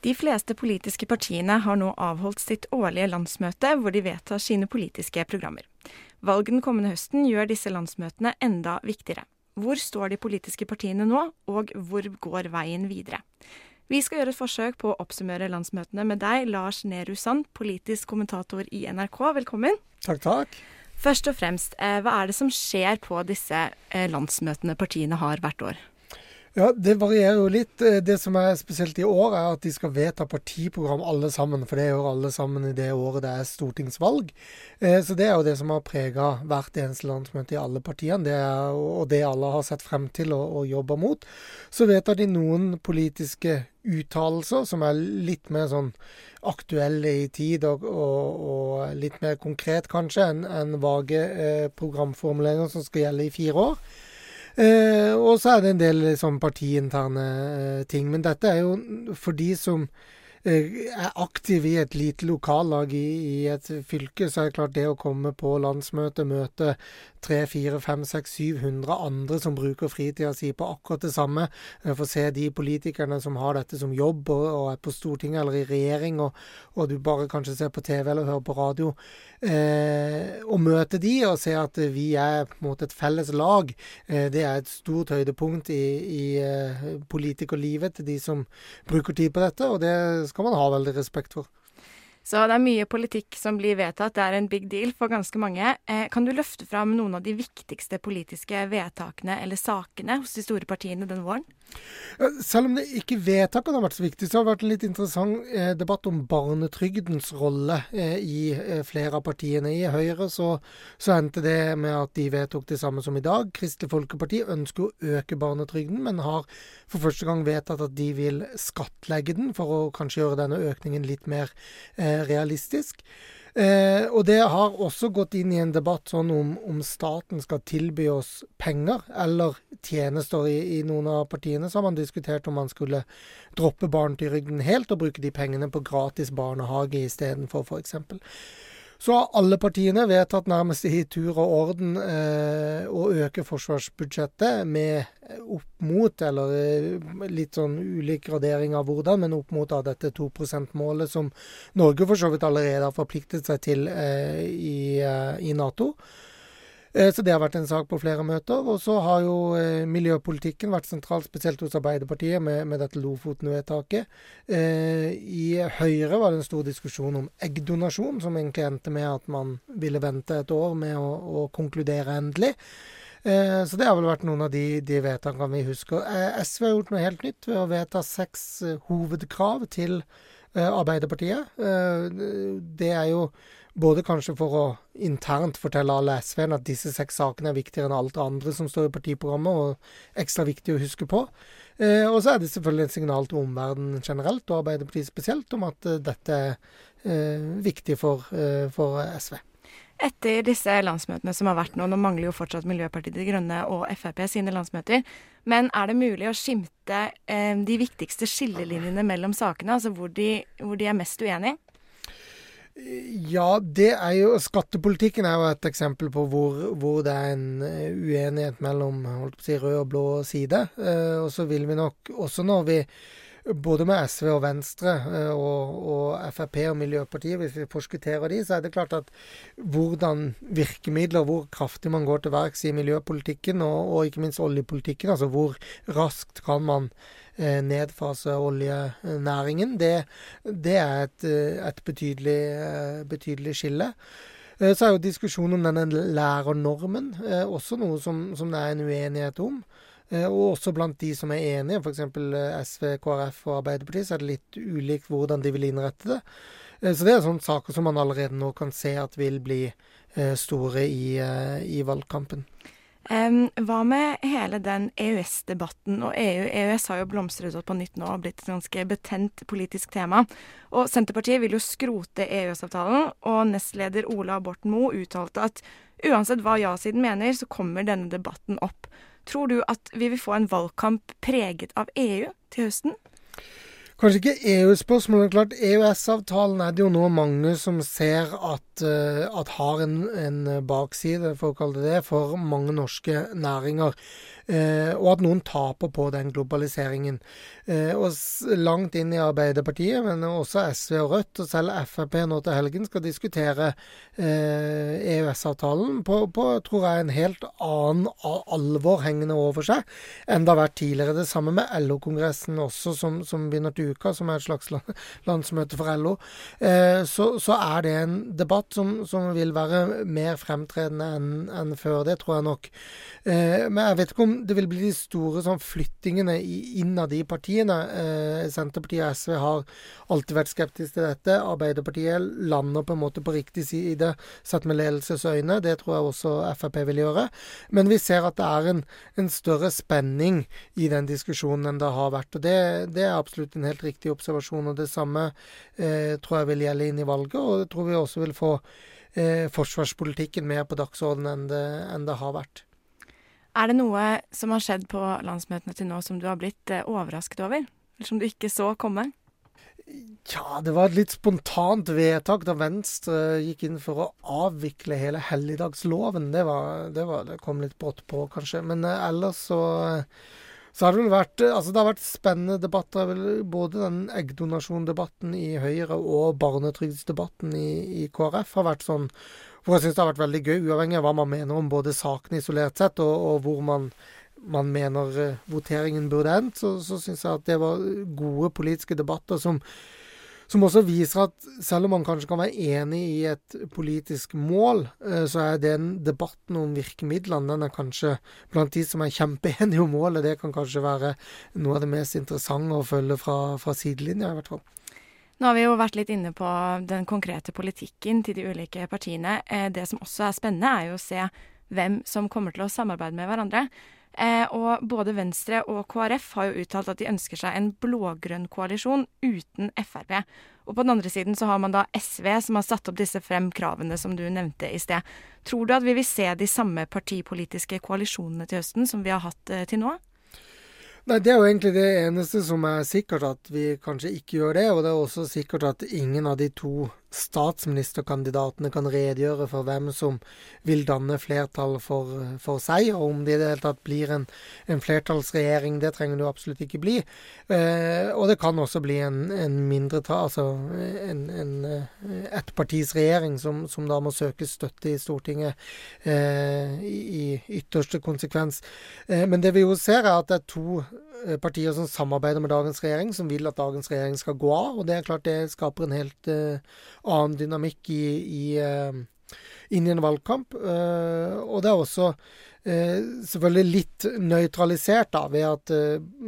De fleste politiske partiene har nå avholdt sitt årlige landsmøte, hvor de vedtar sine politiske programmer. Valget den kommende høsten gjør disse landsmøtene enda viktigere. Hvor står de politiske partiene nå, og hvor går veien videre? Vi skal gjøre et forsøk på å oppsummere landsmøtene med deg, Lars Nehru Sand, politisk kommentator i NRK. Velkommen. Takk, takk. Først og fremst, eh, hva er det som skjer på disse eh, landsmøtene partiene har hvert år? Ja, Det varierer jo litt. Eh, det som er spesielt i år, er at de skal vedta partiprogram alle sammen. For det gjør alle sammen i det året det er stortingsvalg. Eh, så det er jo det som har prega hvert eneste landsmøte i alle partiene. Det er, og det alle har sett frem til og, og jobber mot. Så vedtar de noen politiske uttalelser som er litt mer sånn aktuelle i tid og, og, og litt mer konkret kanskje enn en vage eh, programformuleringer som skal gjelde i fire år. Eh, og så er det en del sånn partiinterne eh, ting. Men dette er jo for de som Eh, er aktive i et lite lokallag i, i, et fylke, så er det klart det å komme på landsmøte, møte 300-400-500-600-700 andre som bruker fritida si på akkurat det samme, eh, få se de politikerne som har dette som jobb og, og er på Stortinget eller i regjering, og, og, du bare kanskje ser på TV eller hører på radio, eh, og møte de og se at vi er måte et felles lag, eh, det er et stort høydepunkt i, i eh, politikerlivet til de som bruker tid på dette. og det skal man ha veldig respekt for. Så det er mye politikk som blir vedtatt. Det er en big deal for ganske mange. Eh, kan du løfte fram noen av de viktigste politiske vedtakene eller sakene hos de store partiene denne våren? Selv om det ikke vedtakene har vært så viktig, så har det vært en litt interessant eh, debatt om barnetrygdens rolle eh, i eh, flere av partiene. I Høyre så, så, endte det med at de vedtok det samme som i dag. Kristelig Folkeparti ønsker å øke barnetrygden, men har for første gang vedtatt at de vil skattlegge den, for å kanskje gjøre denne økningen litt mer eh, realistisk. Eh, og det har også gått inn i en debatt sånn om, om staten skal tilby oss penger eller tjenester. I, I, noen av partiene så har man diskutert om man skulle droppe barnetrygden helt og bruke de pengene på gratis barnehage istedenfor, f.eks. Så har alle partiene vedtatt nærmest i tur og orden eh, å øke forsvarsbudsjettet med opp mot, eller eh, litt sånn ulik gradering av hvordan, men opp mot av dette 2 %-målet som Norge for så vidt allerede har forpliktet seg til eh, i, eh, i Nato. Eh, så det har vært en sak på flere møter. Og så har jo eh, miljøpolitikken vært sentralt, spesielt hos Arbeiderpartiet, med, med dette Lofoten-vedtaket. Eh, I Høyre var det en stor diskusjon om eggdonasjon, som egentlig endte med at man ville vente et år med å, å konkludere endelig. Så det har vel vært noen av de, de vedtakene vi husker. SV har gjort noe helt nytt ved å vedta seks hovedkrav til Arbeiderpartiet. det er jo både kanskje for å internt fortelle alle SV-ene at disse seks sakene er viktigere enn alt det andre som står i partiprogrammet, og ekstra viktig å huske på. Eh, og så er det selvfølgelig et signal til omverdenen generelt, og Arbeiderpartiet spesielt, om at eh, dette er eh, viktig for, eh, for, SV. Etter disse landsmøtene som har vært nå, nå mangler jo fortsatt Miljøpartiet De Grønne og Frp sine landsmøter, men er det mulig å skimte eh, de viktigste skillelinjene mellom sakene, altså hvor de, hvor de er mest uenige? Ja, det er jo Skattepolitikken er jo et eksempel på hvor, hvor det er en eh, uenighet mellom holdt på å si, rød og blå side. Eh, og så vil vi nok, også når vi både med SV og Venstre eh, og, og, Frp og Miljøpartiet, hvis vi forskutterer de, så er det klart at hvordan virkemidler, hvor kraftig man går til verks i miljøpolitikken og, og ikke minst oljepolitikken, altså hvor raskt kan man Eh, nedfase oljenæringen, det, det er et, eh, et betydelig, betydelig, skille. Så er jo diskusjonen om denne lærernormen også noe som, som det er en uenighet om. Og også blant de som er enige, f.eks. SV, KrF og Arbeiderpartiet, så er det litt ulikt hvordan de vil innrette det. Så det er sånne saker som man allerede nå kan se at vil bli store i, i valgkampen. Um, hva med hele den EØS-debatten? Og EU, EØS har jo blomstret opp på nytt nå og blitt et ganske betent politisk tema. Og Senterpartiet vil jo skrote EØS-avtalen, og nestleder Ola Borten Moe uttalte at uansett hva ja-siden mener, så kommer denne debatten opp. Tror du at vi vil få en valgkamp preget av EU til høsten? Kanskje ikke EU-spørsmålet. Klart, EØS-avtalen er det jo nå mange som ser at, uh, at har en, en, bakside, for å kalle det det, for mange norske næringer. Eh, og at noen taper på den globaliseringen. Eh, og langt inn i Arbeiderpartiet, men også SV og Rødt, og selv Frp nå til helgen, skal diskutere eh, EØS-avtalen på, på, tror jeg, en helt annen alvor hengende over seg enn det har vært tidligere. Det samme med LO-kongressen også, som, som, begynner til uka, som er et slags landsmøte for LO. Eh, så, så, er det en debatt som, som vil være mer fremtredende enn en før. Det tror jeg nok. Eh, men jeg vet ikke om det vil bli de store sånn, flyttingene innad i partiene. Eh, Senterpartiet og SV har alltid vært skeptiske til dette. Arbeiderpartiet lander på en måte på riktig side sett med ledelsesøyne. Det tror jeg også Frp vil gjøre. Men vi ser at det er en, en større spenning i den diskusjonen enn det har vært. og Det, det er absolutt en helt riktig observasjon. og Det samme eh, tror jeg vil gjelde inn i valget, og det tror vi også vil få eh, forsvarspolitikken mer på dagsordenen enn det, enn det har vært. Er det noe som har skjedd på landsmøtene til nå som du har blitt eh, overrasket over? Eller som du ikke så komme? Ja, det var et litt spontant vedtak da Venstre gikk inn for å avvikle hele helligdagsloven. Det, var, det, var, det kom litt brått på, kanskje. Men eh, ellers så, så har det vel vært Altså, det har vært spennende debatter. Både den eggdonasjondebatten i Høyre og barnetrygdsdebatten i, i KrF har vært sånn hvor jeg syns det har vært veldig gøy, uavhengig av hva man mener om både saken isolert sett, og, og hvor man, man mener uh, voteringen burde endt, så, så syns jeg at det var gode politiske debatter som, som også viser at selv om man kanskje kan være enig i et politisk mål, uh, så er den debatten om virkemidlene den er kanskje blant de som er kjempeenige om målet, det kan kanskje være noe av det mest interessante å følge fra, fra sidelinja, i hvert fall. Nå har vi jo vært litt inne på den konkrete politikken til de ulike partiene. Eh, det som også er spennende, er jo å se hvem som kommer til å samarbeide med hverandre. Eh, og både Venstre og KrF har jo uttalt at de ønsker seg en blå-grønn koalisjon uten Frp. Og på den andre siden så har man da SV, som har satt opp disse frem kravene som du nevnte i sted. Tror du at vi vil se de samme partipolitiske koalisjonene til høsten som vi har hatt eh, til nå? Nei, Det er jo egentlig det eneste som er sikkert, at vi kanskje ikke gjør det. Og det er også sikkert at ingen av de to statsministerkandidatene kan redegjøre for hvem som vil danne flertall for, for seg, og om det i det hele tatt blir en, en flertallsregjering. Det trenger det jo absolutt ikke bli. Eh, og det kan også bli en, en mindretall, altså en, en eh, ettpartisregjering som, som da må søke støtte i Stortinget eh, i, ytterste konsekvens. Eh, men det vi jo ser, er at det er to eh, partier som samarbeider med dagens regjering, som vil at dagens regjering skal gå av. Og det er klart det skaper en helt uh, annen dynamikk i, i, inn i en valgkamp. Uh, og det er også uh, selvfølgelig litt nøytralisert da, ved at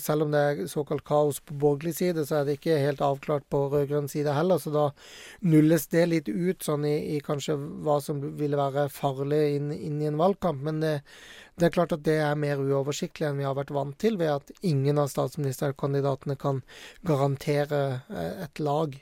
selv om det er såkalt kaos på borgerlig side, så er det ikke helt avklart på rød-grønn side heller. Så da nulles det litt ut sånn i, i kanskje hva som ville være farlig inn, inn i en valgkamp. Men det, det er klart at det er mer uoversiktlig enn vi har vært vant til, ved at ingen av statsministerkandidatene kan garantere et lag.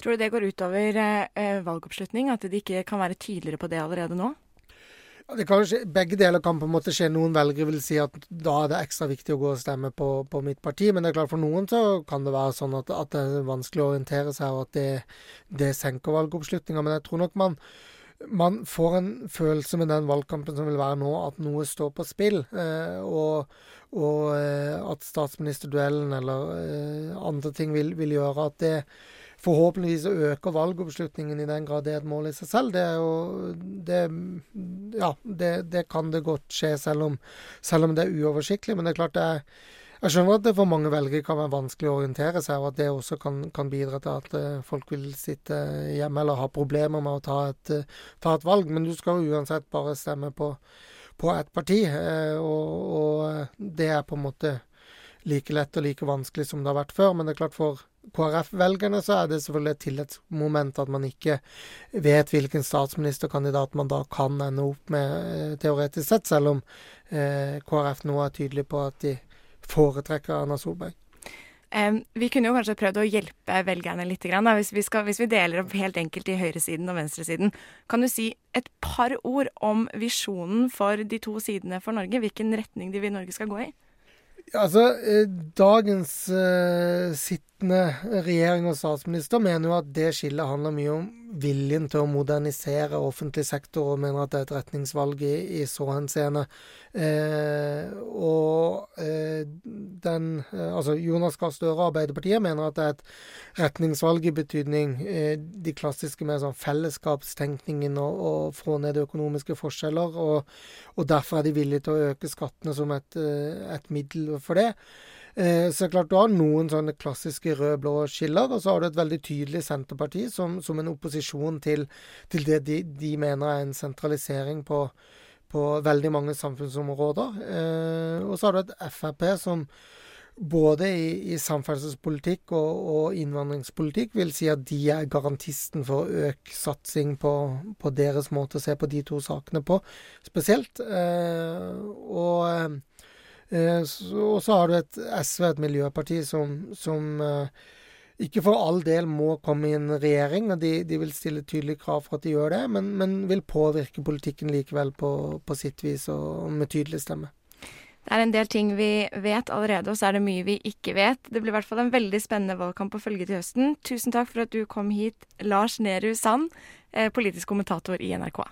Tror du det går utover eh, valgoppslutning, at de ikke kan være tydeligere på det allerede nå? Skje, begge deler kan på en måte skje. Noen velgere vil si at da er det ekstra viktig å gå og stemme på, på mitt parti. Men det er klart for noen så kan det være sånn at, at det er vanskelig å orientere seg, og at det, det senker valgoppslutninga. Men jeg tror nok man, man får en følelse med den valgkampen som vil være nå, at noe står på spill. Eh, og, og eh, at statsministerduellen eller eh, andre ting vil, vil gjøre at det forhåpentligvis øker valgoppslutningen i den grad det er et mål i seg selv. Det jo det, Ja, det, det kan det godt skje, selv om, selv om, det er uoversiktlig. Men det er klart det er jeg skjønner at det for mange velgere kan være vanskelig å orientere seg, og at det også kan, kan bidra til at uh, folk vil sitte hjemme eller ha problemer med å ta et, ta et valg. Men du skal jo uansett bare stemme på, på ett parti, uh, og, og, det er på en måte like lett og like vanskelig som det har vært før. Men det er klart for KrF-velgerne så er det selvfølgelig et tillitsmoment at man ikke vet hvilken statsministerkandidat man da kan ende opp med, eh, teoretisk sett, selv om eh, KrF nå er tydelig på at de foretrekker Erna Solberg. Vi kunne jo kanskje prøvd å hjelpe velgerne litt. Hvis, vi skal, hvis, vi deler opp helt enkelt i høyresiden og venstresiden. Kan du si et par ord om visjonen for de to sidene for Norge? Hvilken retning de vil Norge skal gå i? Altså, eh, dagens uh, sittende regjering og statsminister mener jo at det skillet handler mye om viljen til å modernisere offentlig sektor, og mener at det er et retningsvalg i, i så henseende. Eh, og eh, den eh, Altså Jonas Gahr Støre og Arbeiderpartiet mener at det er et retningsvalg i betydning eh, de klassiske med sånn fellesskapstenkningen og, og få ned økonomiske forskjeller, og, og, derfor er de villige til å øke skattene som et, eh, et middel for det. Eh, så klart Du har noen sånne klassiske rød-blå skiller, og så har du et veldig tydelig Senterparti som, som en opposisjon til, til det de, de, mener er en sentralisering på, på veldig mange samfunnsområder. Eh, og så har du et Frp som både i, i samferdselspolitikk og, og, innvandringspolitikk vil si at de er garantisten for økt satsing på, på, deres måte å se på de to sakene på, spesielt. Eh, og eh, og så har du et SV, et miljøparti, som, som eh, ikke for all del må komme i en regjering, og de, de, vil stille tydelige krav for at de gjør det, men, men vil påvirke politikken likevel på, på, sitt vis og med tydelig stemme. Det er en del ting vi vet allerede, og så er det mye vi ikke vet. Det blir i hvert fall en veldig spennende valgkamp å følge til høsten. Tusen takk for at du kom hit, Lars Nehru Sand, eh, politisk kommentator i NRK.